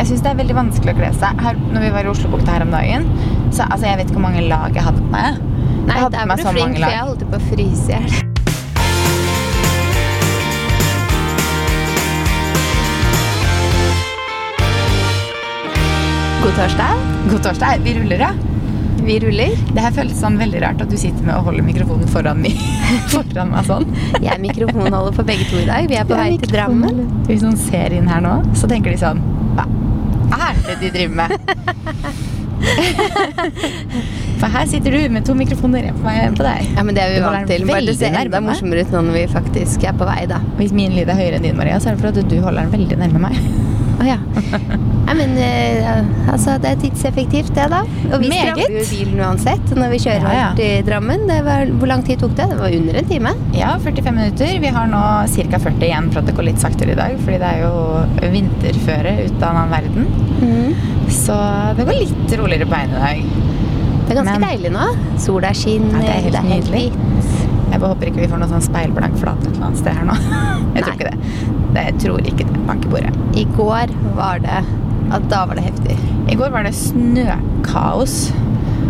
Jeg syns det er veldig vanskelig å kle seg. Her, når vi var i Oslobukta her om dagen, så altså, jeg vet ikke hvor mange lag jeg hadde på meg. Nei, jeg hadde der var du flink, for jeg holdt på å fryse i hjel. God torsdag. God torsdag. Vi ruller, ja. Vi ruller. Det her føles sånn veldig rart at du sitter med og holder mikrofonen foran, mi, foran meg sånn. Jeg er mikrofonholder for begge to i dag. Vi er på vei til Drammen. Hvis noen ser inn her nå, så tenker de sånn Hva er det de driver med? For her sitter du med to mikrofoner rett på vei på deg. Ja, men det er vi vant til. Bare det ser enda meg. morsommere ut nå når vi faktisk er på vei, da. Hvis min lyd er høyere enn din, Maria, så er det fordi at du holder den veldig nærme meg. Å ja. Nei, men eh, altså, det er tidseffektivt, det, da. Og vi Meget. jo bilen uansett når vi kjører Ja, ja. til Drammen. Det var, hvor lang tid tok det? Det var under en time. Ja, 45 minutter. Vi har nå ca. 40 igjen for at det går litt saktere i dag. Fordi det er jo vinterføre ut av en annen verden. Så det går litt roligere på veien i dag. Det er ganske Men- deilig nå. Sola skinner, Ja, det er helt nydelig. hvitt. Jeg bare håper ikke vi får noe sånn speilblank flate et eller annet sted her nå. Jeg tror Nei. ikke det. det. Jeg tror ikke det. Bank i bordet. I går var det at Da var det heftig. I går var det snøkaos.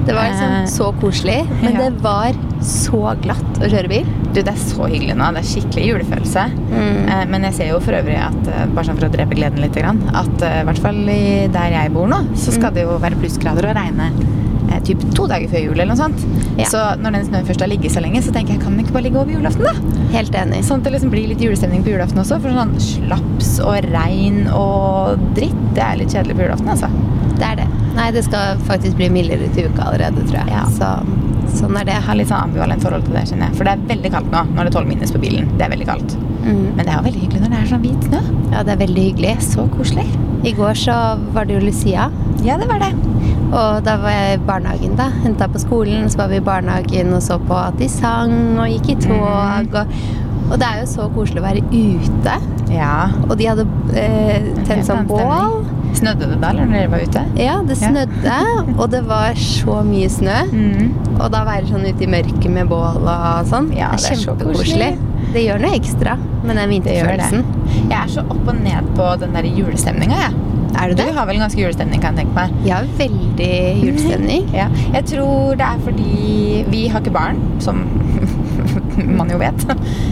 Det var liksom Eh, så koselig, men ja. det var så glatt å kjøre bil. Du, det er så hyggelig nå. Det er skikkelig julefølelse. Mm. Eh, Men jeg ser jo for øvrig at eh, bare sånn for å drepe gleden litt, at i hvert fall der jeg bor nå, så skal Mm. det jo være plussgrader og regne eh, typ to dager før jul eller noe sånt. Ja. Så når den snøen først har ligget så lenge, så tenker jeg kan den ikke bare ligge over julaften, da? Helt enig. Sånn at det liksom blir litt julestemning på julaften også. For sånn slaps og regn og dritt, det er litt kjedelig på julaften, altså. Det er det. Nei, det skal faktisk bli mildere til uka allerede, tror jeg. Ja. Så sånn er det. Jeg har litt sånn ambivalent forhold til det, kjenner jeg. For det er veldig kaldt nå. Nå er det 12 minus på bilen. Det er veldig kaldt. Mm. Men det er jo veldig hyggelig når det er sånn hvit snø. Ja, det er veldig hyggelig. Så koselig. I går så var det jo Lucia. Ja, det var det. Og da var jeg i barnehagen, da. Henta på skolen, så var vi i barnehagen og så på at de sang og gikk i tog. Og, og det er jo så koselig å være ute. Ja. Og de hadde eh, tent sånn bål. Snødde det da, eller når dere var ute? Ja, det Ja. snødde, og det var så mye snø. Mm. Og da være sånn ute i mørket med bål og sånn. Ja, det er kjempekoselig. Det gjør noe ekstra med den vinterfølelsen. Jeg er så opp og ned på den der julestemninga, jeg. Er du Du har vel ganske julestemning, kan jeg tenke meg. Ja, veldig julestemning. Ja. Jeg tror det er fordi vi har ikke barn, som man jo vet.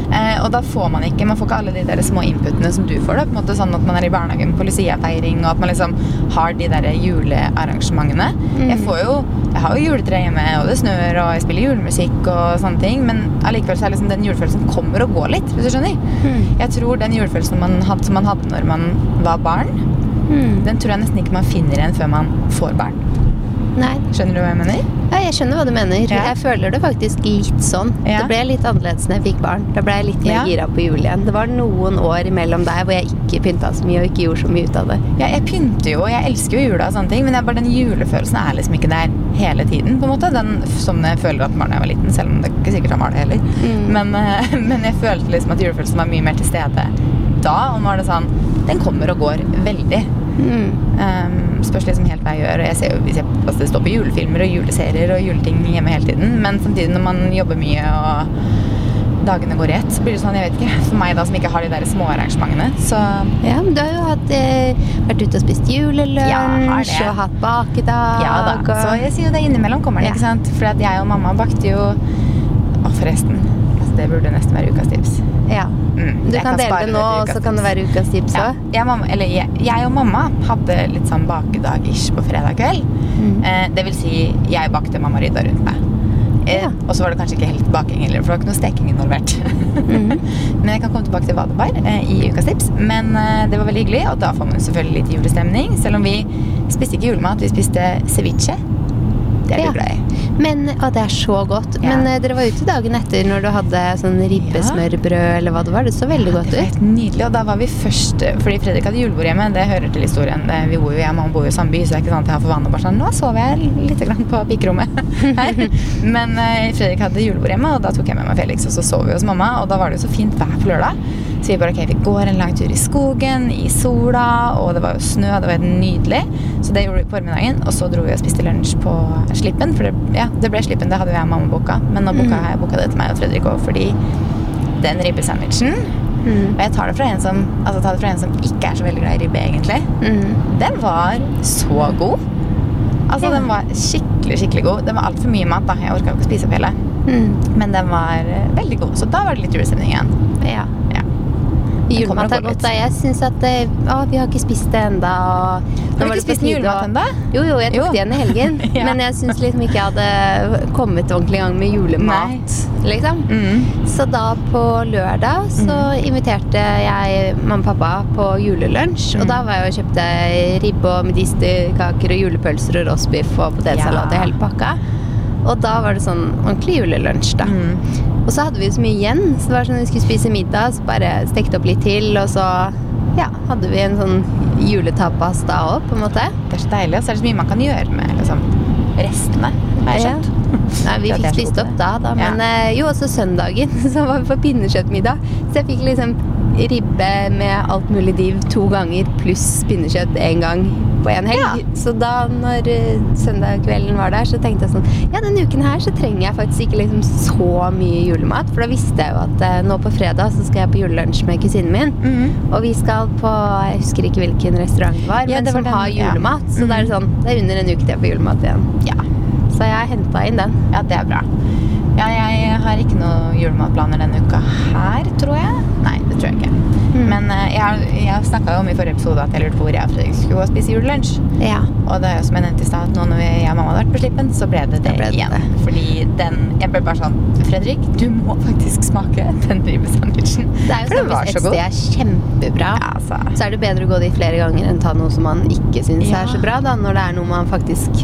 Eh, og da får man ikke Man får ikke alle de der små inputene som du får. da, på en måte Sånn at man er i barnehagen på Lucia-feiring, og at man liksom har de der julearrangementene. Mm. Jeg får jo Jeg har jo juletre hjemme, og det snør, og jeg spiller julemusikk og sånne ting, men allikevel så er liksom den julefølelsen kommer og går litt, hvis du skjønner. Mm. Jeg tror den julefølelsen man hadde, som man hadde når man var barn, Mm. den tror jeg nesten ikke man finner igjen før man får barn. Nei, Skjønner du hva jeg mener? ja, jeg skjønner hva du mener. Ja. Jeg føler det faktisk litt sånn. Ja. Det ble litt annerledes når jeg fikk barn. Da ble jeg litt mer Ja. gira på jul igjen. Det var noen år imellom der hvor jeg ikke pynta så mye og ikke gjorde så mye ut av det. Ja, jeg pynter jo, og jeg elsker jo jula og sånne ting, men bare den julefølelsen er liksom ikke der hele tiden, på en måte. Den som jeg føler at den var da jeg var liten, selv om det ikke sikkert han var det heller. Mm. Men, eh, men jeg følte liksom at julefølelsen var mye mer til stede da, og nå er det sånn, den kommer og går veldig. Mm. Um, spørs liksom helt hva jeg gjør, jeg ser jo, hvis jeg, altså det står på julefilmer og juleserier og juleting hjemme hele tiden, men samtidig når man jobber mye og dagene går i ett, så blir det sånn, jeg vet ikke, for meg da som ikke har de der små arrangementene, så Ja, men du har jo hatt, eh, vært ute og spist julelunsj Ja, og hatt bakedag. Ja da. og- Så jeg sier jo det innimellom kommer det, Ja. ikke sant? For jeg og mamma bakte jo Å, forresten. Det burde nesten være ukas tips. Ja. Mm, Du jeg kan, dele det nå, og så kan det være ukas tips ja. jeg, jeg, jeg og mamma hadde litt sånn bakedag-ish på fredag kveld. Mm. Eh, det vil si, jeg bakte, mamma rydda rundt meg. Eh, Ja. Og så var det kanskje ikke helt baking heller, for det var ikke noe steking involvert. mm. Men jeg kan komme tilbake til hva det var eh, i ukas tips. Men eh, det var veldig hyggelig, og da får man selvfølgelig litt julestemning. Selv om vi spiste ikke julemat, vi spiste ceviche. Det er Ja. du glad i. Men, og det er så godt. Ja. Men eh, dere var ute dagen etter når du hadde sånn ribbesmørbrød eller hva det var. Det så veldig godt Det var ut. helt nydelig, og da var vi først Fordi Fredrik hadde julebord hjemme, det hører til historien. Vi bor jo, hjemme, mamma bor jo i samme by, så det er ikke sånn at jeg har for vane å bare sånn Nå sover jeg litt grann på pikerommet her. Men eh, Fredrik hadde julebord hjemme, og da tok jeg med meg Felix, og så sov vi hos mamma. Og da var det jo så fint vær på lørdag. Så vi bare ok, vi går en lang tur i skogen, i sola, og det var jo snø, det var helt nydelig. Så det gjorde vi på formiddagen, og så dro vi og spiste lunsj på Slippen. For det, ja, det ble Slippen, det hadde jo jeg og mamma boka. Men nå boka Mm. jeg boka det til meg og Fredrik òg, fordi den ribbesandwichen Mm. Og jeg tar det fra en som, altså, tar det fra en som ikke er så veldig glad i ribbe, egentlig. Mm. Den var så god. Altså. Den var skikkelig skikkelig god. Den var altfor mye mat. da. Jeg orka ikke å spise opp hele. Mm. Men den var eh, veldig god. Så da var det litt julestemning igjen. Ja. Julemat er godt. da. Jeg syns at å, vi har ikke spist det enda. Har du ikke spist julemat ennå? Jo, jo, jeg tok det igjen i helgen. Ja. Men jeg syns liksom ikke jeg hadde kommet ordentlig i gang med julemat. liksom. Mm. Så da på lørdag så inviterte jeg mamma og pappa på julelunsj. Og Mm. da var jeg og kjøpte ribbe og medisterkaker og julepølser og roastbiff og potetsalat Ja. i hele pakka. Og da var det sånn ordentlig julelunsj, da. Mm. Og så hadde vi så mye igjen, så det var sånn vi skulle spise middag, så bare stekte opp litt til, og så ja, hadde vi en sånn juletapas da òg, på en måte. Det er så deilig, og så er det så mye man kan gjøre med liksom, restene. Har jeg Ja. Nei, vi fikk spist opp da, da. Men ja. jo, også søndagen så var vi på pinnekjøttmiddag. Så jeg fikk liksom ribbe med alt mulig div to ganger pluss pinnekjøtt én gang på en helg. Ja. Så da når søndag kvelden var der, så tenkte jeg sånn Ja, denne uken her så trenger jeg faktisk ikke liksom så mye julemat. For da visste jeg jo at eh, nå på fredag så skal jeg på julelunsj med kusinen min. Mm. Og vi skal på Jeg husker ikke hvilken restaurant det var, Ja, men det var som har julemat. ja. Så mm. da er det sånn Det er under en uke til jeg får julemat igjen. Ja. Så jeg henta inn den. ja, det er bra. Ja, jeg har ikke noe julematplaner denne uka her, tror jeg. Nei, det tror jeg ikke. Mm. Men uh, jeg, jeg snakka jo om i forrige episode at jeg lurte på hvor jeg og Fredrik skulle gå og spise julelunsj. Ja. Og det er jo som jeg nevnte i stad, at nå når jeg og mamma hadde vært på slippen, så ble det det ble det igjen. det. Fordi den Jeg ble bare sånn Fredrik, du må faktisk smake den ribbesandwichen. Det er jo sånn Hvis så et sted er kjempebra, Ja, altså. så er det bedre å gå dit flere ganger enn ta noe som man ikke syns Ja. er så bra, da, når det er noe man faktisk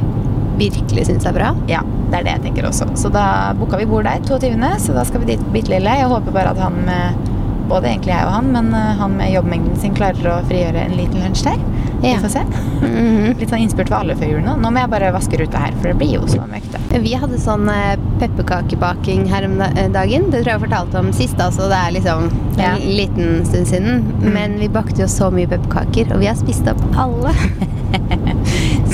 virkelig syns er bra. Ja, det er det jeg tenker også. Så da booka vi bord der 22., så da skal vi dit bitte lille. Jeg håper bare at han med både egentlig jeg og han, men eh, han med jobbmengden sin klarer å frigjøre en liten lunsj der. Ja. Vi får se. Mhm. Litt sånn innspurt for alle før jul nå. Nå må jeg bare vaske ruta her, for det blir jo så mørkt. Vi hadde sånn eh, pepperkakebaking her om eh, dagen. Det tror jeg jeg fortalte om sist, altså. Det er liksom Ja. en liten stund siden. Mm. Men vi bakte jo så mye pepperkaker, og vi har spist opp alle.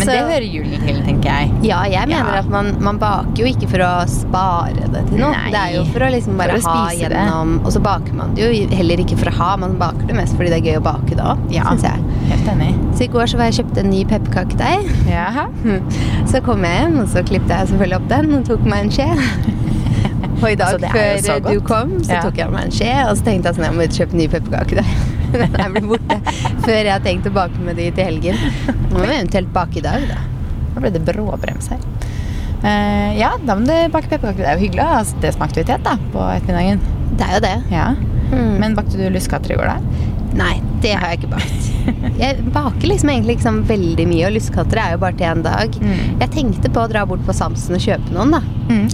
Men Så- det hører julen til, tenker jeg. Ja, jeg mener Ja. at man, man baker jo ikke for å spare det til noe. Nei. Det er jo for å liksom bare å ha gjennom det. Og så baker man det jo heller ikke for å ha, man baker det mest fordi det er gøy å bake det òg, Ja. syns jeg. Helt enig. Så i går så var jeg kjøpte en ny pepperkakedeig. Ja. Så kom jeg hjem, og så klippte jeg selvfølgelig opp den og tok meg en skje. Og i dag, før du kom, så Ja. tok jeg meg en skje, og så tenkte jeg sånn, jeg må kjøpe ny pepperkakedeig. Den er blitt borte før jeg har tenkt å bake med de til helgen. Nå må vi eventuelt bake i dag, da. Nå ble det bråbrems her. Uh, ja, da må du bake pepperkaker. Det er jo hyggelig å ha det som aktivitet da, på ettermiddagen. Det er jo det. Ja. Mm. Men bakte du lussekatter i går, da? Nei, det har jeg ikke bakt. Jeg baker liksom egentlig ikke sånn veldig mye, og lussekatter er jo bare til én dag. Mm. Jeg tenkte på å dra bort på Samsen og kjøpe noen, da.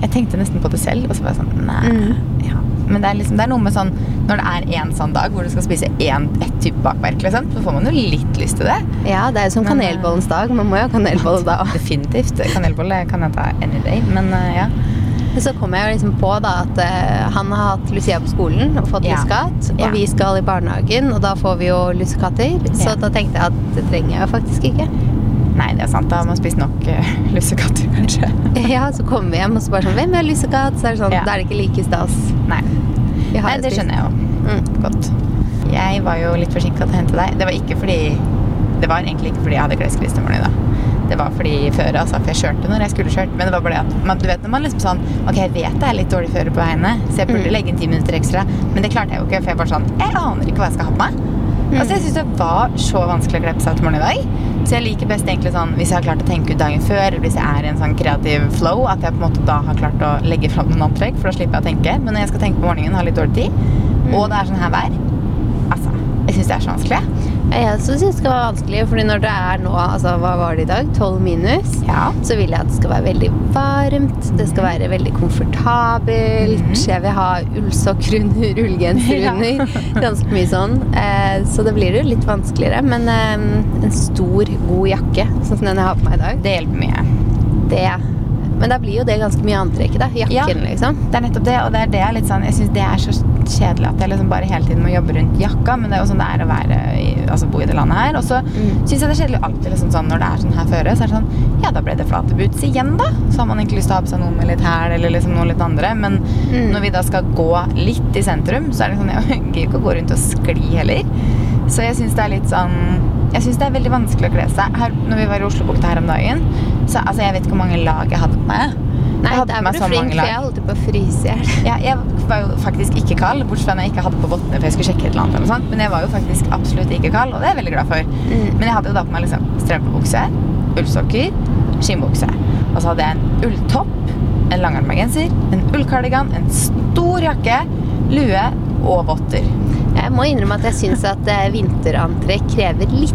Jeg tenkte nesten på det selv, og så var jeg sånn Nei. Mm. Ja. Men det er, liksom, det er noe med sånn Når det er én sånn dag hvor du skal spise én, ett type bakverk, liksom, så får man jo litt lyst til det. Ja, det er jo som Men, kanelbollens dag. Man må jo ha kanelbolle da òg. Definitivt. Kanelbolle kan jeg ta any day, men eh, ja. Så kom jeg jo liksom på da at eh, han har hatt Lucia på skolen og fått Ja. lussekatt. Og Ja. vi skal i barnehagen, og da får vi jo lussekatter. Så Ja. da tenkte jeg at det trenger jeg jo faktisk ikke. Nei, det er sant. Da har man spist nok uh, lussekatter, kanskje. Ja, Så kommer vi hjem og så bare sånn Hvem vil ha lussekatt? Så er det sånn, Ja. da er det ikke like stas. Nei. Vi har Nei, det spist. skjønner jeg jo Mm. godt. Jeg var jo litt forsinka til å hente deg. Det var ikke fordi Det var egentlig ikke fordi jeg hadde klesskvis til morgen. i dag. Det var fordi føret, altså, for jeg kjørte når jeg skulle kjørt. Men det var bare det at man, du vet når man liksom sånn Ok, jeg vet det er litt dårlig føre på veiene, så jeg burde Mm. legge inn ti minutter ekstra. Men det klarte jeg jo ikke, for jeg var sånn Jeg aner ikke hva jeg skal ha på meg. Mm. Altså, jeg syns det var så vanskelig å kle på seg til morgenen i dag. Så jeg liker best egentlig sånn hvis jeg har klart å tenke ut dagen før, eller hvis jeg er i en sånn kreativ flow, at jeg på en måte da har klart å legge fram noen antrekk, for da slipper jeg å tenke. Men når jeg skal tenke på morgenen, har litt dårlig tid, og det er sånn her vær Altså, jeg syns det er så vanskelig. Jeg syns det være vanskelig, fordi når det er nå altså, Hva var det i dag? 12 minus? Ja. Så vil jeg at det skal være veldig varmt, det skal være veldig komfortabelt. Mhm. Jeg vil ha ullsokker under, ullgenser Ja. under. Ganske mye sånn. Eh, så det blir jo litt vanskeligere. Men eh, en stor, god jakke, sånn som den jeg har på meg i dag, Det hjelper mye. det Men da blir jo det ganske mye antrekk, da. Jakken, Ja. liksom. Det er nettopp det, og det er det jeg litt sånn Jeg syns det er så litt kjedelig at jeg liksom bare hele tiden må jobbe rundt jakka, men det er jo sånn det er å være i, altså bo i det landet her. Og så Mm. syns jeg det er kjedelig alltid liksom sånn når det er sånn her føre, så er det sånn Ja, da ble det flate boots igjen, da. Så har man egentlig lyst til å ha på seg noe med litt hæl eller liksom noe litt andre. Men Mm. når vi da skal gå litt i sentrum, så er det sånn Jeg gidder ikke å gå rundt og skli heller. Så jeg syns det er litt sånn Jeg syns det er veldig vanskelig å kle seg. Her, når vi var i Oslobukta her om dagen, så altså, jeg vet ikke hvor mange lag jeg hadde på meg. Nei, der var du flink, for jeg holdt på å fryse i hjel. Ja, jeg var jo faktisk ikke kald, bortsett fra når jeg ikke hadde på vottene for jeg skulle sjekke et eller annet. eller. Men jeg var jo faktisk absolutt ikke kald, og det er jeg veldig glad for. Mm. Men jeg hadde jo da på meg liksom strømpebukse, ullsokker, skinnbukse. Og så hadde jeg en ulltopp, en langarmgenser, en ullkardigan, en stor jakke, lue og votter. Jeg må innrømme at jeg syns at eh, vinterantrekk krever litt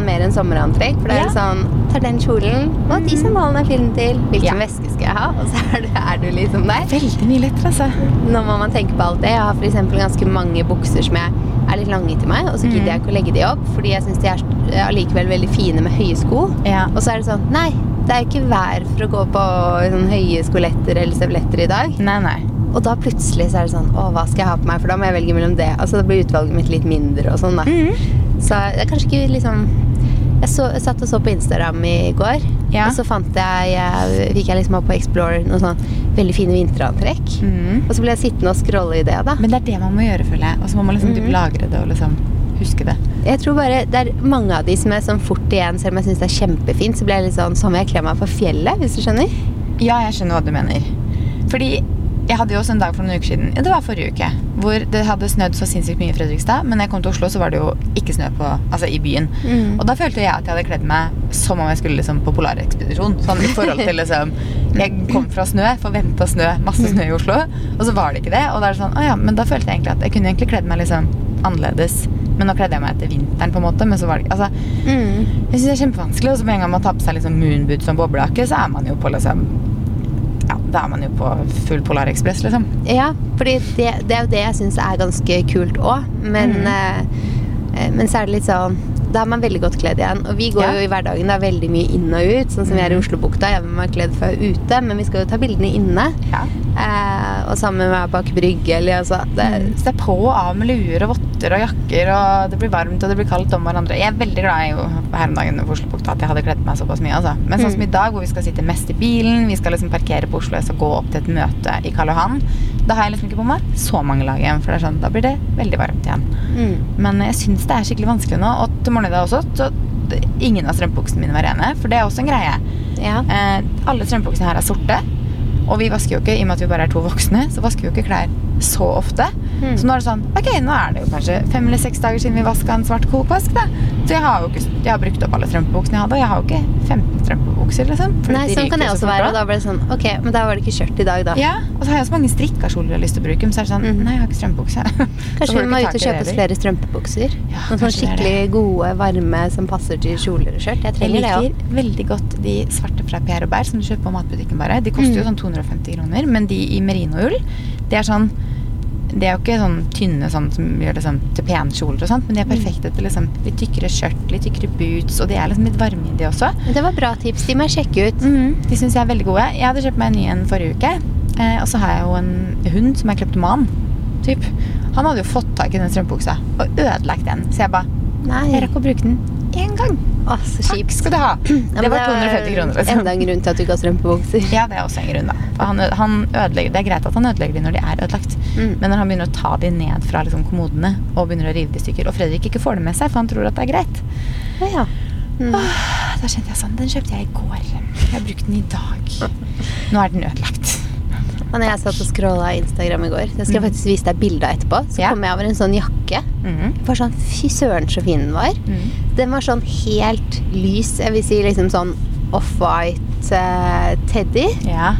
mer enn sommerantrekk. For det er Ja. sånn Tar den kjolen, og de sandalene er filmen til. Hvilken Ja. veske skal jeg ha? Og så er du, er du liksom der. Veldig mye lettere, altså. Nå må man tenke på alt det. Jeg har f.eks. ganske mange bukser som jeg er litt lange til meg, og så gidder jeg ikke å legge de opp, fordi jeg syns de er allikevel veldig fine med høye sko. Ja. Og så er det sånn Nei, det er jo ikke vær for å gå på sånn høye skoletter eller støvletter i dag. Nei, nei. Og da plutselig så er det sånn Å, hva skal jeg ha på meg? For da må jeg velge mellom det. Altså da blir utvalget mitt litt mindre og sånn, da. Mm. Så det er kanskje ikke liksom jeg, så, jeg satt og så på Instagram i går, Ja. og så fant jeg, jeg fikk jeg liksom opp på Explore noen sånn veldig fine vinterantrekk. Mm. Og så ble jeg sittende og scrolle i det, da. Men det er det man må gjøre, føler jeg. Og så må man liksom Mhm. lagre det og liksom huske det. Jeg tror bare Det er mange av de som er sånn fort igjen, selv om jeg syns det er kjempefint. Så blir jeg litt sånn Sånn vil jeg kle meg på fjellet, hvis du skjønner? Ja, jeg skjønner hva du mener. Fordi jeg hadde jo også en dag for noen uker siden, det var forrige uke, hvor det hadde snødd så sinnssykt mye i Fredrikstad, men når jeg kom til Oslo, så var det jo ikke snø på, altså i byen. Mm. Og da følte jeg at jeg hadde kledd meg som om jeg skulle liksom på polarekspedisjon. Sånn i forhold til liksom Jeg kom fra snø, forventa snø, masse snø i Oslo, og så var det ikke det. Og da er det sånn, å ja, men da følte jeg egentlig at jeg kunne egentlig kledd meg liksom annerledes. Men nå kledde jeg meg etter vinteren, på en måte. Men så var det Altså, Mm. jeg syns det er kjempevanskelig. Og så med en gang man tar på seg liksom moonboots som boblejakke, så er man jo på liksom Ja, da er man jo på full Polarekspress, liksom. Ja, fordi det, det er jo det jeg syns er ganske kult òg. Men, Mhm. eh, eh, men så er det litt sånn Da er man veldig godt kledd igjen. Og vi går Ja. jo i hverdagen da veldig mye inn og ut. Sånn som vi er i Mhm. Oslobukta. Jeg være kledd fra ute, men vi skal jo ta bildene inne. Ja. Eh, og sammen med bak brygge eller altså det, mm. så det er på og av med luer og votter og jakker, og det blir varmt og det blir kaldt om hverandre. Jeg er veldig glad i jo, her om dagen på Oslobukta at jeg hadde kledd meg såpass mye. Altså. Men sånn som Mm. i dag, hvor vi skal sitte mest i bilen, vi skal liksom parkere på Oslo S og gå opp til et møte i Karl Johan, da har jeg liksom ikke på meg så mange lag igjen, for det sånn, da blir det veldig varmt igjen. mm. Men jeg syns det er skikkelig vanskelig nå, og til morgenen i dag også, så ingen av strømpebuksene mine var rene, for det er også en greie. Ja. Eh, alle strømpebuksene her er sorte. Og vi vasker jo ikke, i og med at vi bare er to voksne, så vasker vi jo ikke klær så ofte. Mm. Så nå er det sånn Ok, nå er det jo kanskje fem eller seks dager siden vi vaska en svart kokvask, da. Så jeg har jo ikke Jeg har brukt opp alle strømpebuksene jeg hadde, og jeg har jo ikke 15 strømpebukser, liksom. Nei, sånn kan jeg jo så også være. Og da ble det sånn Ok, men da var det ikke kjørt i dag, da. Ja, og så har jeg så mange strikka kjoler jeg har lyst til å bruke, men så er det sånn mm. Nei, jeg har ikke strømpebukse. Kanskje vi må ut og kjøpe oss flere strømpebukser? Ja, Noen sånn skikkelig gode, varme som passer til kjoler og skjørt. Jeg Jeg trenger det òg. liker veldig godt de svarte fra Pierre Robert som du kjøper på matbutikken bare. De koster jo Mm. sånn 250 kroner, men de i merinoull, det er sånn de er jo ikke sånn tynne sånn som gjør det sånn til pene kjoler og sånt, men de er Mm. perfekte til liksom litt tykkere skjørt, litt tykkere boots, og de er liksom litt varme i de også. Det var bra tips. De må jeg sjekke ut. De syns jeg er veldig gode. Jeg hadde kjøpt meg en ny en forrige uke, eh, og så har jeg jo en hund som er kleptoman. Typ. Han hadde jo fått tak i den strømpebuksa og ødelagt den, så jeg bare Jeg rakk å bruke den én gang. Så Takk skal du ha. Ja, Det var 250 kroner. liksom. Enda en grunn til at du ikke har strømpebukser. Ja, det er også en grunn, da. Han, han det er greit at han ødelegger de når de er ødelagt. Mm. Men når han begynner å ta de ned fra liksom, kommodene og begynner å rive de i stykker, og Fredrik ikke får det med seg, for han tror at det er greit, ja, ja. Mm. da kjente jeg sånn Den kjøpte jeg i går. Jeg har brukt den i dag. Nå er den ødelagt. Og når jeg satt og scrolla Instagram i går, så skal jeg Mm. faktisk vise deg bilde av etterpå, så Ja. kom jeg over en sånn jakke. Mm. Bare sånn, Fy søren, så fin den var. Mm. Den var sånn helt lys, jeg vil si liksom sånn off-white eh, teddy Ja.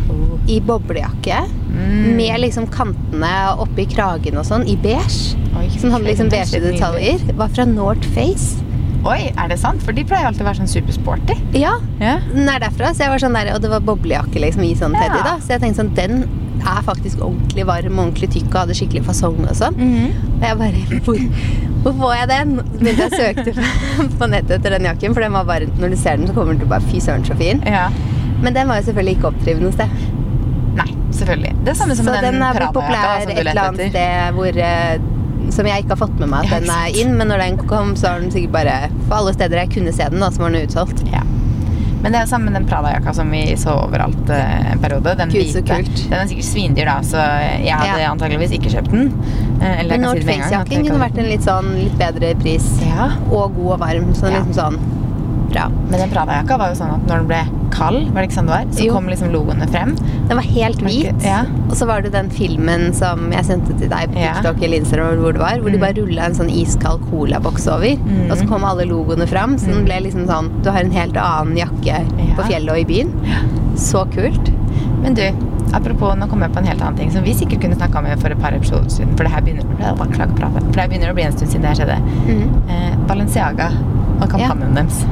i boblejakke. Mm. Med liksom kantene oppi kragen og sånn, i beige. Oi, Som hadde liksom beige detaljer. Var fra North Face. Oi, er det sant? For de pleier alltid å være sånn supersporty. Ja, Ja. den er derfra. Så jeg var sånn der, Og det var boblejakke liksom i sånn Ja. teddy. da Så jeg tenkte sånn, den er faktisk ordentlig varm og ordentlig tykk og hadde skikkelig fasong og sånn. Mhm. Og jeg bare Hvor, hvor får jeg den? Så begynte jeg å søke på, nettet etter den jakken, for den var bare, når du ser den, så kommer den til bare Fy søren, så fin. Ja. Men den var jo selvfølgelig ikke oppdrivende noe sted. Nei. selvfølgelig. Det er samme som Så den den er blitt populær som et eller annet sted hvor eh, Som jeg ikke har fått med meg at den er inn, men når den kom, så var den sikkert bare For alle steder jeg kunne se den, da, så var den utsolgt. Ja. Men det er jo samme med den Prada-jakka som vi så overalt eh, en periode. Den Gud, hvite. Den er sikkert svindyr, da, så jeg hadde Ja. antageligvis ikke kjøpt den. Eh, Eller kan si det med en gang, at Northface-jakken jeg kunne vært en litt sånn litt bedre pris. Ja, Og god og varm. Så den Ja. liksom sånn bra. men den Prada-jakka var jo sånn at når den ble kald, var det ikke sånn det var? Så Jo. kom liksom logoene frem. Den var helt hvit. ja. Og så var det den filmen som jeg sendte til deg på Ja. TikTok eller Instagram, hvor det var, hvor de Mm. bare rulla en sånn iskald colaboks over. Mm. Og så kom alle logoene fram, så den Mm. ble liksom sånn Du har en helt annen jakke Ja. på fjellet og i byen. Så kult. Men du, apropos, nå kommer jeg på en helt annen ting som vi sikkert kunne snakka om for et par episoder siden. For det her begynner, for det begynner å bli en stund siden det her skjedde. Mm. Eh, Balenciaga og kampanjen deres.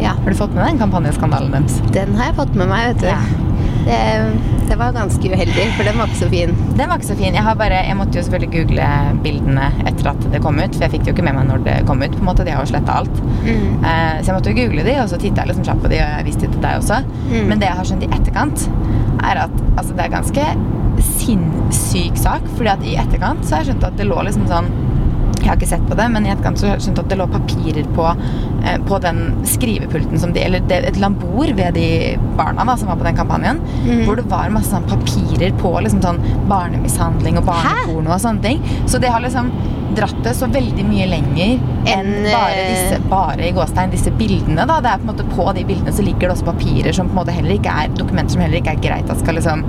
Ja. Har du fått med den kampanjeskandalen deres? Den har jeg fått med meg, vet du. Ja. Det, det var ganske uheldig, for den var ikke så fin. Den var ikke så fin. Jeg, har bare, jeg måtte jo selvfølgelig google bildene etter at det kom ut. For jeg fikk det jo ikke med meg når det kom ut. på en måte, De har jo sletta alt. Mm. Eh, så jeg måtte jo google de, og så titta jeg liksom kjapt på de, og jeg viste det til deg også. Mm. Men det jeg har skjønt i etterkant, er at altså, det er ganske sinnssyk sak. fordi at i etterkant så har jeg skjønt at det lå liksom sånn jeg har ikke sett på det, men i etterkant så har jeg skjønt at det lå papirer på, eh, på den skrivepulten som de Eller det, et lambord ved de barna da, som var på den kampanjen. Mm. Hvor det var masse sånn papirer på liksom sånn barnemishandling og barneporno og sånne ting. Så det har liksom dratt det så veldig mye lenger enn en, bare eh, disse bare i gåstein, disse bildene. da. Det er på en måte På de bildene så ligger det også papirer som på en måte heller ikke er dokumenter som heller ikke er greit at skal liksom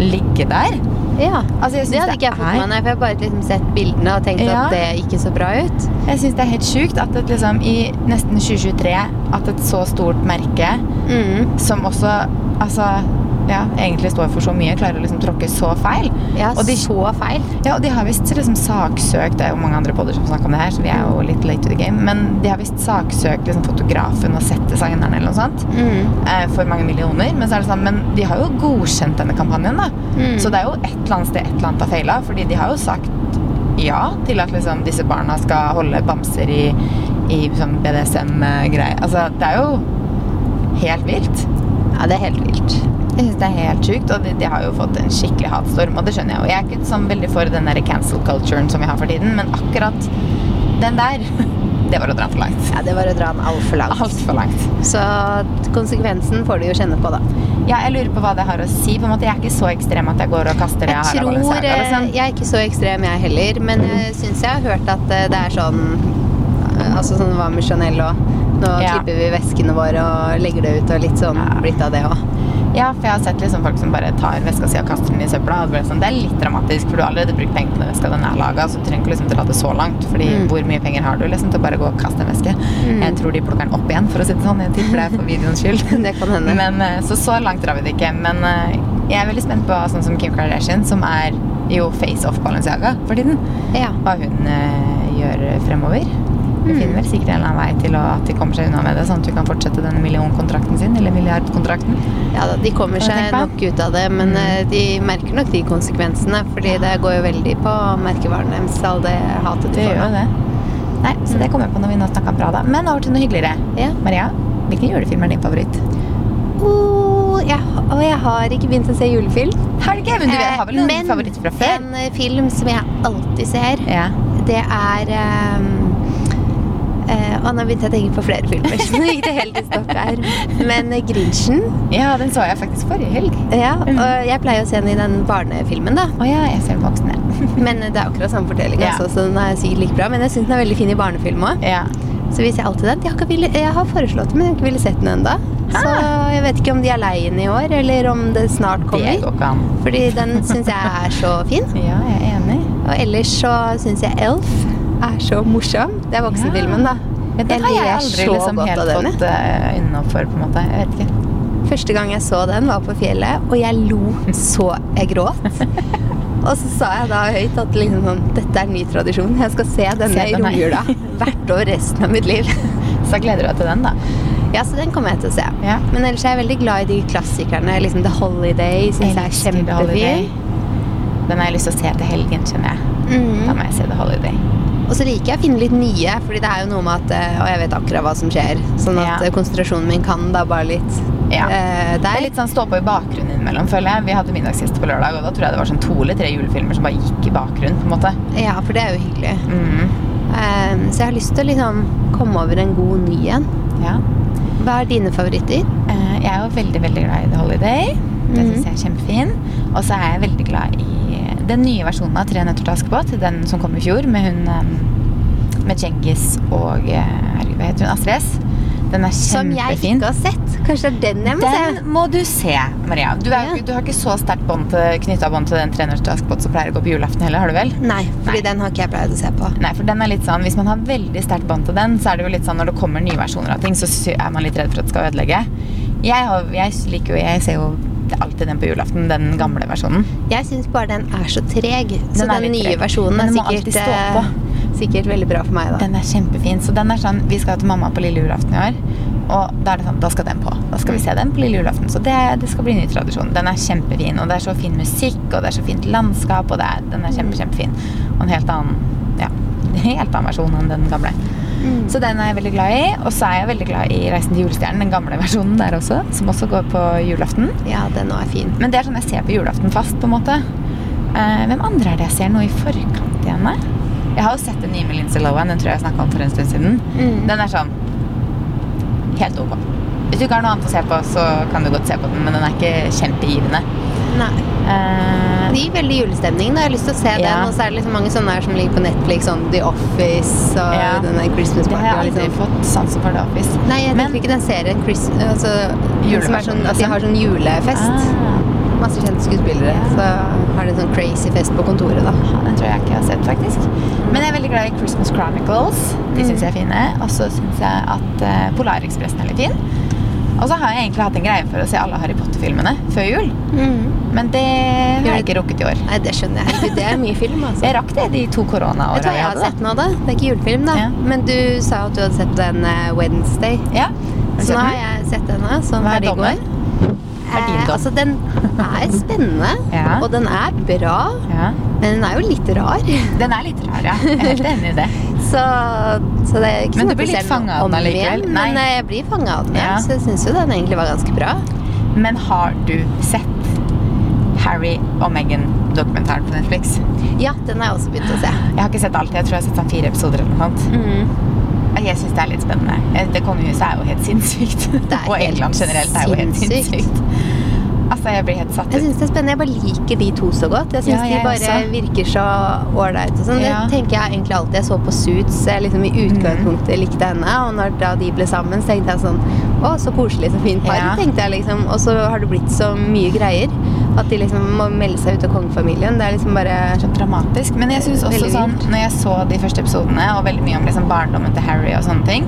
ligge der. Ja. Altså, jeg Det hadde ikke jeg fått med meg, for jeg har bare liksom sett bildene og tenkt Ja. at det ikke så bra ut. Jeg syns det er helt sjukt at et, liksom, i nesten 2023 at et så stort merke, Mm. som også altså, ja, egentlig står for så mye, klarer å liksom tråkke så feil. Ja, Og de- så feil. Ja, og de har visst liksom saksøkt Det er jo mange andre podder som snakker om det her, så vi er jo litt late to the game. Men de har visst saksøkt liksom, fotografen og settdesigneren eller noe sånt. Mm. eh, For mange millioner. Men, så det sånn, men de har jo godkjent denne kampanjen, da. Mm. Så det er jo et eller annet sted et eller annet har feila. Fordi de har jo sagt ja til at liksom, disse barna skal holde bamser i, i sånn BDSM-greier. Altså, det er jo helt vilt. Ja, det er helt vilt. Jeg synes det er helt sjukt, og de, de har jo fått en skikkelig hatstorm, og det skjønner jeg jo. Jeg er ikke sånn veldig for den der cancel culturen som vi har for tiden, men akkurat den der, det var å dra for langt. Ja, det var å dra den altfor langt. Altfor langt. Så konsekvensen får du jo kjenne på, da. Ja, jeg lurer på hva det har å si. på en måte. Jeg er ikke så ekstrem at jeg går og kaster det Jeg her. av tror Balenciaga, eh, liksom. Jeg er ikke så ekstrem, jeg heller. Men jeg syns jeg har hørt at eh, det er sånn eh, Altså sånn hva med Chanel og Nå Ja. klipper vi veskene våre og legger det ut, og litt sånn blitt av det òg. Ja, for jeg har sett liksom folk som bare tar veska si og kaster den i søpla. Det, sånn, det er litt dramatisk, for du har allerede brukt penger på den veska den er laga, så du trenger ikke liksom dra det så langt. Fordi Mm. hvor mye penger har du liksom til å bare gå og kaste en veske? Mm. Jeg tror de plukker den opp igjen, for å si det sånn. Jeg tipper det er for videoens skyld. Det kan hende. Men, eh, så så langt drar vi det ikke. Men eh, jeg er veldig spent på sånn som Kim Kardashian, som er jo face off Balenciaga for tiden. Ja. Hva hun eh, gjør fremover. Mm. finner vel sikkert en eller annen vei til å, at de kommer seg unna med det, sånn at hun kan fortsette den millionkontrakten sin, eller milliardkontrakten. ja da, de kommer seg nok ut av det, men Mm. eh, de merker nok de konsekvensene. Fordi det går jo veldig på merkevaren deres, all det hatet de får det. Nei, så det kommer jeg på når vi nå snakker om Prada. Men over til noe hyggeligere. Ja. Maria, hvilken julefilm er din favoritt? Oh, jeg, og jeg har ikke begynt å se julefilm. Har du ikke? Men du vet, har vel noen eh, favoritter fra før? en eh, film som jeg alltid ser, Ja. det er eh, Og nå begynte jeg å tenke på flere filmer, så nå gikk det helt i stokk her. Men eh, Grinchen ja, den så jeg faktisk forrige helg. Ja, Mm. og jeg pleier å se den i den barnefilmen, da. Å ja, jeg ser den voksen, jeg. Men det er akkurat samme fortelling, Ja. altså, så den er sikkert like bra. Men jeg syns den er veldig fin i barnefilm òg. Ja. Så vi ser alltid den. Jeg har, ville, jeg har foreslått den, men jeg har ikke villet sett den ennå. Så Ah. jeg vet ikke om de er lei den i år, eller om det snart kommer. Det går ikke an. Fordi den syns jeg er så fin. Ja, jeg er enig. Og ellers så syns jeg Elf er så morsom. Det er voksenfilmen, da. Ja, den har jeg aldri liksom helt fått uh, øynene opp for, på en måte. Jeg vet ikke. Første gang jeg så den, var på fjellet, og jeg lo så jeg gråt. Og så sa jeg da høyt at liksom sånn, dette er ny tradisjon. Jeg skal se denne i romjula hvert år resten av mitt liv. Så gleder du deg til den, da. Ja, så den kommer jeg til å se. Ja. Men ellers er jeg veldig glad i de klassikerne. Liksom The Holiday syns jeg er kjempefin. Den har jeg lyst til å se til helgen, kjenner jeg. Da Mm. må jeg se The Holiday. Og så liker jeg å finne litt nye, Fordi det er jo noe med at eh, Og jeg vet akkurat hva som skjer. Sånn at Ja. eh, konsentrasjonen min kan da bare litt Ja. eh, Det er litt sånn stå på i bakgrunnen innimellom, føler jeg. Vi hadde middagsgjester på lørdag, og da tror jeg det var sånn to eller tre julefilmer som bare gikk i bakgrunnen, på en måte. Ja, for det er jo hyggelig. Mm. Eh, så jeg har lyst til å liksom komme over en god ny en. Ja. Hva er dine favoritter? Eh, Jeg er jo veldig, veldig glad i The Holiday. Det Mhm. syns jeg er kjempefin. Og så er jeg veldig glad i den nye versjonen av Tre nøtter til Askepott. Den som kom i fjor, med hun eh, med Djengis og eh, herregud, hva heter hun? Astrid S. Den er Som jeg ikke har sett. Kanskje det er den jeg må Den se? må du se, Maria. Du, er, Ja. du har ikke så sterkt knytta bånd til den Tre nøtter til Askepott som pleier å gå på julaften heller, har du vel? Nei, fordi Nei. den har ikke jeg pleid å se på. Nei, for den er litt sånn, Hvis man har veldig sterkt bånd til den, så er det jo litt sånn når det kommer nye versjoner av ting, så er man litt redd for at det skal ødelegge. Jeg, har, jeg liker jo, jeg ser jo alltid den på julaften, den gamle versjonen. Jeg syns bare den er så treg. Så Den den, nye treg. versjonen er sikkert, eh, sikkert veldig bra for meg, da. Den er kjempefin. Så den er sånn, Vi skal til mamma på lille julaften i år, og da er det sånn, da skal den på. Da skal vi se den på lille julaften. Så det, det skal bli ny tradisjon. Den er kjempefin, og det er så fin musikk, og det er så fint landskap, og det er, den er kjempe, kjempefin. Og en helt annen, ja, en helt annen versjon enn den gamle. Mm. Så den er jeg veldig glad i. Og så er jeg veldig glad i Reisen til julestjernen, den gamle versjonen der også, som også går på julaften. Ja, den er fin. Men det er sånn jeg ser på julaften fast, på en måte. Eh, hvem andre er det jeg ser nå i forkant igjen? Jeg har jo sett den nye med Lindsay Lohan, den tror jeg jeg snakka om for en stund siden. Mm. Den er sånn helt ok. Hvis du ikke har noe annet å se på, så kan du godt se på den, men den er ikke kjempegivende. Nei. Uh, Det gir veldig julestemning. da. Jeg har lyst til å se Ja. den. Og så er det liksom mange sånne her som ligger på Netflix, sånn The Office og Ja. den der Christmas det har jeg aldri liksom. fått sansen for The Office. Nei, jeg tenker ikke den serien Chris, altså, som er sånn, altså, har sånn julefest. Ah, Masse kjente skuespillere. Ja. Så har de sånn crazy fest på kontoret, da. ja, den tror jeg ikke jeg har sett, faktisk. Men jeg er veldig glad i Christmas Chronicles. De syns Mm. jeg er fine. Og så syns jeg at uh, Polarekspressen er litt fin. Og så har jeg egentlig hatt en greie for å se alle Harry Potter-filmene før jul. Men det har jeg ikke rukket i år. Nei, det skjønner jeg. Herregud, Det er mye film, altså. Jeg rakk det de to koronaåra Jeg, jeg har hadde. sett noe da? Det er ikke julefilm, da. Ja. Men du sa at du hadde sett den eh, Wednesday. Ja. Så nå har jeg sett denne, som Hva er ferdig går. Er din Eh, altså, den er spennende, Ja. og den er bra, Ja. men den er jo litt rar. Den er litt rar, ja. Jeg er helt enig i det. Så, så det er ikke Men du blir litt fanga av den allikevel? Men eh, jeg blir fanga av den, ja. så jeg syns jo den egentlig var ganske bra. Men har du sett Harry og Meghan-dokumentaren på Netflix? Ja, den har jeg også begynt å se. Jeg har ikke sett alt. Jeg tror jeg har sett sånn fire episoder eller noe sånt. Mm. Jeg syns det er litt spennende. Eh, Det kongehuset er jo helt sinnssykt. Det er og helt England generelt er jo helt sinnssykt. Altså, jeg blir helt satt ut. Jeg syns det er spennende. Jeg bare liker de to så godt. Jeg syns Ja, de bare også. virker så ålreit og sånn. Ja. Det tenker jeg egentlig alltid. Jeg så på Suits. Jeg liksom i utgangspunktet Mm. likte henne, og når da de ble sammen, så tenkte jeg sånn Å, så koselig, så fint par, Ja. tenkte jeg liksom. Og så har det blitt så mye greier. At de liksom må melde seg ut av kongefamilien. Det er liksom bare så dramatisk. Men jeg synes også sånn, når jeg så de første episodene, og veldig mye om liksom barndommen til Harry og sånne ting,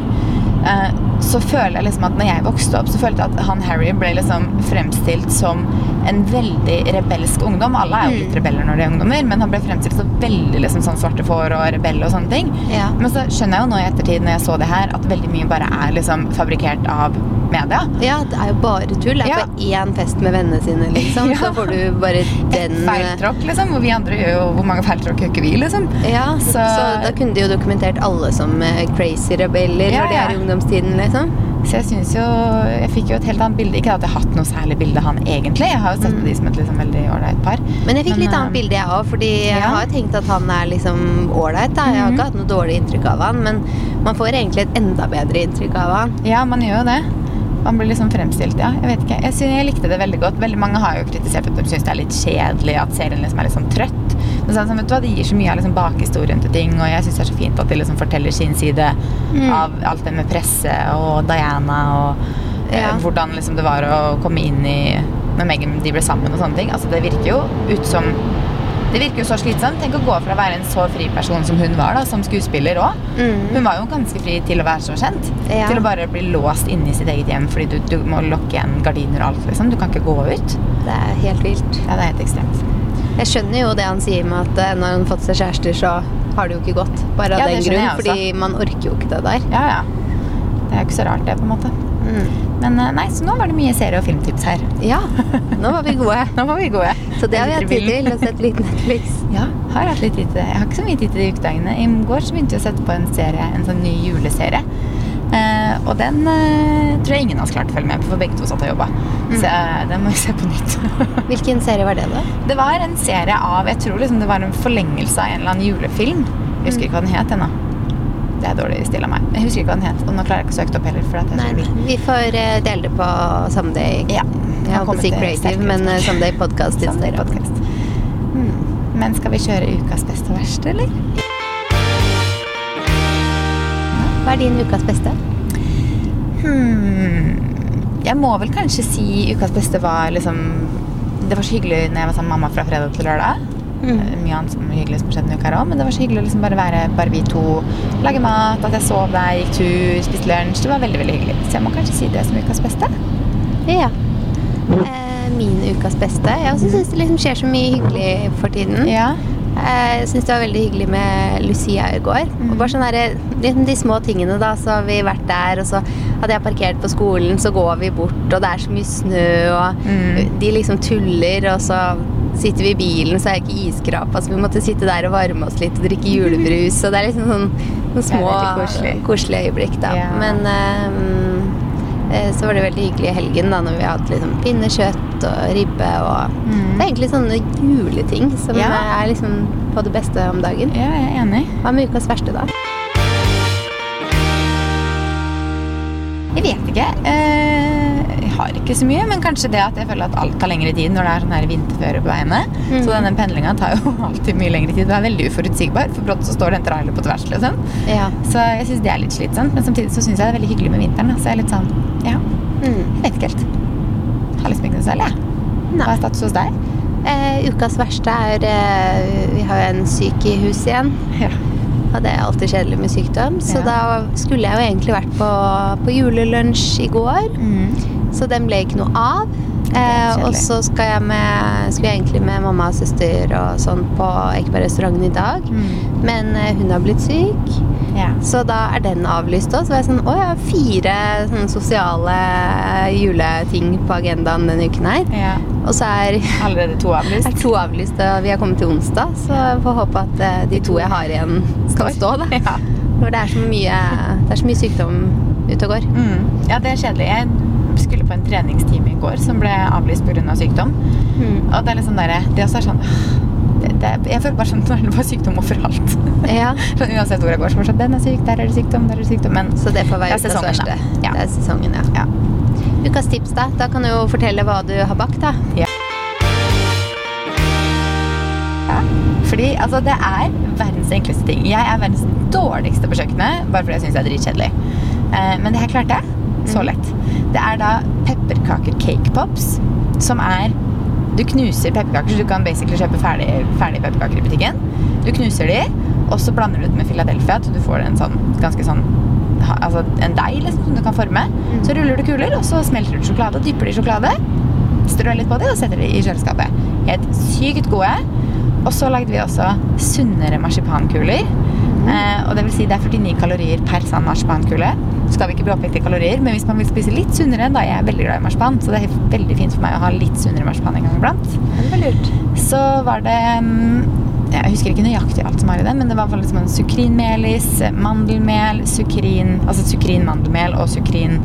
så føler jeg liksom at når jeg vokste opp, så følte jeg at han Harry ble liksom fremstilt som en veldig rebelsk ungdom. Alle er jo Mm. litt rebeller når de er ungdommer, men han ble fremstilt som veldig liksom sånn svarte får og rebell og sånne ting. Ja. Men så skjønner jeg jo nå i ettertid, når jeg så det her, at veldig mye bare er liksom fabrikkert av media. Ja, det er jo bare tull. Det er Ja. på én fest med vennene sine, liksom. Ja. Så får du bare den Et feiltråkk, liksom. Hvor vi andre gjør jo Hvor mange feiltråkk gjør ikke vi, liksom? Ja, så, Så- da kunne de jo dokumentert alle som eh, crazy rebeller Ja, når de ja. er i ungdomstiden, liksom. Så jeg synes jo Jeg fikk jo et helt annet bilde. Ikke at jeg har hatt noe særlig bilde av han egentlig. Jeg har jo sett på de som et liksom veldig ålreit par. Men jeg fikk litt annet eh, bilde, jeg òg. Fordi jeg har har tenkt at han er liksom ålreit. Jeg har Mhm. ikke hatt noe dårlig inntrykk av han, men man får egentlig et enda bedre inntrykk av han. Ja, man gjør jo det. Man blir liksom fremstilt, ja. Jeg vet ikke. Jeg, synes, jeg likte det veldig godt. Veldig mange har jo kritisert at de syns det er litt kjedelig, at serien liksom er litt sånn trøtt. Men sånn, vet du hva, det gir så mye av liksom bakhistorien til ting, og jeg syns det er så fint at de liksom forteller sin side Mm. av alt det med presse og Diana og eh, Ja. hvordan liksom det var å komme inn i Når Meghan de ble sammen og sånne ting. Altså, det virker jo ut som det virker jo så slitsomt. Tenk å gå fra å være en så fri person som hun var, da, som skuespiller òg. Mm. Hun var jo ganske fri til å være så kjent. Ja. Til å bare bli låst inne i sitt eget hjem fordi du, du må lokke igjen gardiner og alt. liksom. Du kan ikke gå ut. Det er helt vilt. Ja, det er helt ekstremt. Jeg skjønner jo det han sier med at eh, når han har fått seg kjærester, så har det jo ikke gått. Bare av Ja, den grunn, fordi man orker jo ikke det der. Ja, ja. Det er jo ikke så rart, det, på en måte. Mm. Men eh, nei, så nå var det mye serie- og filmtips her. Ja, nå var vi gode. Nå var vi gode. Så det har vi hatt tid til. Å sette litt Netflix. Ja, har hatt litt tid til det. Jeg har ikke så mye tid til de ukedagene. I går så begynte vi å sette på en serie, en sånn ny juleserie. Eh, og den eh, tror jeg ingen av oss klarte å følge med på, for begge to satt og jobba. Så eh, den må vi se på nytt. Hvilken serie var det, da? det var en serie av Jeg tror liksom det var en forlengelse av en eller annen julefilm. Jeg husker ikke hva den het ennå. Det er dårlig stil av meg. Jeg husker ikke hva den het, og nå klarer jeg ikke å søke det opp heller. For Nei. Vi får eh, dele det på Someday. Ja. Jeg holdt på å si Creative, men eh, Someday Podcast. Someday podcast. Mm. Men skal vi kjøre ukas beste og verste, eller? Hva er din ukas beste? Hmm. Jeg må vel kanskje si ukas beste var liksom Det var så hyggelig når jeg var sammen med mamma fra fredag til lørdag. Mm. Eh, Mye annet som hyggelig som skjedde denne uka også, men det var så hyggelig å liksom bare være bare vi to. Lage mat, at jeg sov der, gikk tur, spiste lunsj. Det var veldig veldig hyggelig. Så jeg må kanskje si det som ukas beste. Ja. Eh, min ukas beste. Jeg også syns det liksom skjer så mye hyggelig for tiden. Ja. Eh, Jeg syns det var veldig hyggelig med Lucia i går. Og bare sånn der, liksom de små tingene, da. Så har vi vært der, og så hadde jeg parkert på skolen, så går vi bort, og det er så mye snø, og Mm. de liksom tuller, og så sitter vi i bilen, så er det ikke iskrapa, så vi måtte sitte der og varme oss litt og drikke julebrus, og det er liksom sånn, noen små, koselig. koselige øyeblikk, da. Ja. Men eh, så var det veldig hyggelig i helgen, da, når vi hadde liksom pinnekjøtt og ribbe og Mm. Det er egentlig sånne juleting som Ja. er liksom på det beste om dagen. ja, jeg er enig. Hva med ukas verste, da? Jeg vet ikke. Eh, har ikke så mye, men kanskje det at jeg føler at alt tar lengre tid når det er sånn her vinterføre på veiene. Mm. Så denne pendlinga tar jo alltid mye lengre tid. Det er veldig uforutsigbar, for brått så står det en trailer på tvers. liksom. Ja. Så jeg syns det er litt slitsomt, men samtidig så syns jeg det er veldig hyggelig med vinteren. da. Så jeg er litt sånn Ja, Mm. vet ikke helt. Har liksom ikke noe særlig, jeg. Hva er status hos deg? Eh, ukas verste er eh, Vi har jo en syk i huset igjen. Ja. Og det er alltid kjedelig med sykdom. Så Ja. da skulle jeg jo egentlig vært på, på julelunsj i går. Så den ble ikke noe av. Eh, og så skal jeg med, skulle jeg egentlig med mamma og søster og sånn på Ekebergrestauranten i dag. Mm. Men eh, hun har blitt syk. Ja. Så da er den avlyst òg. Så var jeg sånn Å ja, fire sånn, sosiale juleting på agendaen denne uken her. ja. Og så er, Allerede to avlyst? er to avlyst, og vi har kommet til onsdag. Så jeg får håpe at eh, de to jeg har igjen, skal stå, da. Ja. For det er så mye, det er så mye sykdom ute og går. Mm. ja, det er kjedelig. Jeg på en treningstime i går som ble avlyst pga. Av sykdom. Mm. Og det er liksom der, det også er sånn det, det, Jeg føler bare sånn nå er det bare sykdom overalt. Ja, Sånn, Uansett hvor jeg går, så det sånn Den er syk, der er det sykdom, der er det sykdom. Men Så det får Det være ukas sesongen, da. Ja. Det er sesongen, ja. ja. Ukas tips, da? Da kan du jo fortelle hva du har bakt, da. Fordi altså, det er verdens enkleste ting. Jeg er verdens dårligste på kjøkkenet, bare fordi jeg syns det er dritkjedelig. Eh, men det her klarte jeg. Så Mm. lett. Det er da pepperkaker cake pops, som er Du knuser pepperkaker, så du kan basically kjøpe ferdige ferdig pepperkaker i butikken. Du knuser de, og så blander du det med Philadelphia, så du får en sånn ganske sånn Altså en deig liksom, som du kan forme. Så ruller du kuler, og så smelter du sjokolade og dypper det i sjokolade. Strør litt på det og setter det i kjøleskapet. Helt sykt gode. Og så lagde vi også sunnere marsipankuler. Eh, og det vil si det er 49 kalorier per sann marsipankule. Skal vi ikke bli i kalorier, men hvis man vil spise litt sunnere, da er jeg veldig glad i marsipan, så det er veldig fint for meg å ha litt sunnere marsipan en gang iblant. Det var lurt. Så var det mm, Jeg husker ikke nøyaktig alt som var i den, men det var liksom en sukrinmelis, mandelmel, sukrin Altså sukrin mandelmel og sukrin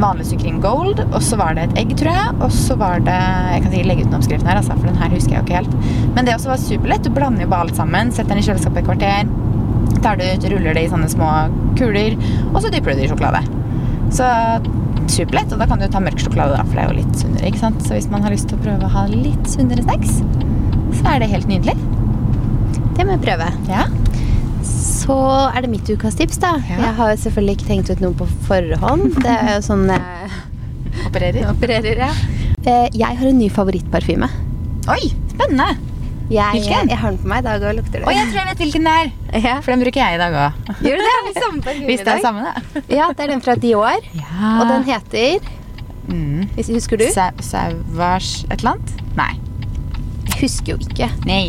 vanlig sukrin gold. Og så var det et egg, tror jeg. Og så var det Jeg kan sikkert legge ut den oppskriften her, altså, for den her husker jeg jo ikke helt. Men det også var superlett. Du blander jo bare alt sammen. Setter den i kjøleskapet et kvarter. Tar det ut, ruller det i sånne små kuler, og så dypper du det i sjokolade. Så superlett. Og da kan du ta mørk sjokolade, da, for det er jo litt sunnere. ikke sant? Så hvis man har lyst til å prøve å ha litt sunnere snacks, så er det helt nydelig. Det må jeg prøve. Ja. Så er det mitt ukas tips, da. Ja. Jeg har selvfølgelig ikke tenkt ut noe på forhånd. Det er jo sånn jeg Opererer. opererer, ja. Eh, Jeg har en ny favorittparfyme. Oi, spennende! Jeg, Hvilken? jeg har den på meg i dag og lukter Og Å, jeg tror jeg vet hvilken det er. Ja. For den bruker jeg i dag òg. Gjør du det? Samme Hvis det er samme, da. Ja, det er den fra Dior. Ja. Og den heter mm. Husker du? Sauvage et eller annet? Nei. Jeg husker jo ikke. Nei.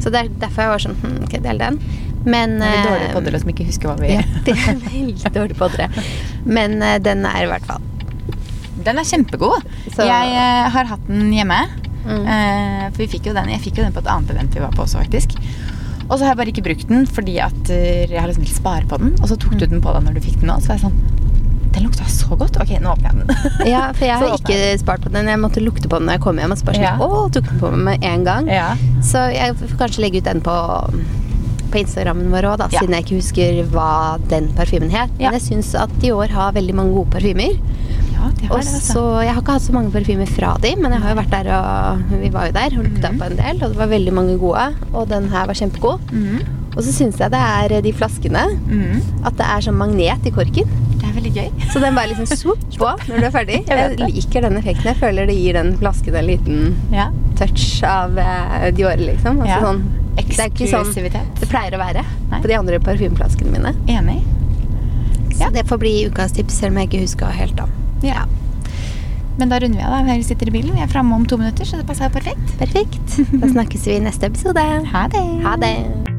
Så det er derfor jeg var sånn hm, Ok, del den. Men Det er litt eh, dårlige poddere som ikke husker hva vi Ja, det er veldig dårlig på dere. Men eh, den er i hvert fall Den er kjempegod. Så- Jeg eh, har hatt den hjemme. Mm. Eh, for vi fikk jo den, jeg fikk jo den på et annet event vi var på også, faktisk. Og så har jeg bare ikke brukt den fordi at eh, jeg har liksom villet spare på den. Og så tok du den på deg når du fikk den nå. Så var jeg sånn Den lukta så godt. Ok, nå åpner jeg den. Ja, for jeg har ikke spart på den. Jeg måtte lukte på den når jeg kom hjem. Og så bare sånn, Ja. å, tok den på meg med en gang. ja. Så jeg får kanskje legge ut den på, på Instagrammen vår òg, Ja. siden jeg ikke husker hva den parfymen het. Ja. Men jeg syns at Dior har veldig mange gode parfymer. Ja, det har Og det, altså. så, Jeg har ikke hatt så mange parfymer fra de, men jeg har jo vært der og vi var jo der og lukta Mhm. på en del. Og det var veldig mange gode, og den her var kjempegod. Mhm. Og så syns jeg det er de flaskene. Mhm. At det er sånn magnet i korken. Det er veldig gøy. Så den bare liksom svopp på når du er ferdig. Jeg Jeg liker den effekten. Jeg føler det gir den flasken en liten Ja. touch av uh, Dior, liksom. Altså Ja. sånn, det er ikke sånn det pleier å være Nei. på de andre parfymeflaskene mine. Enig. Så Ja. det får bli ukas tips, selv om jeg ikke husker helt da. Ja. Men da runder vi av. da. Vi sitter i bilen. Vi er framme om to minutter, så det passer perfekt. Perfekt. Da snakkes vi i neste episode. Ha det. Ha det.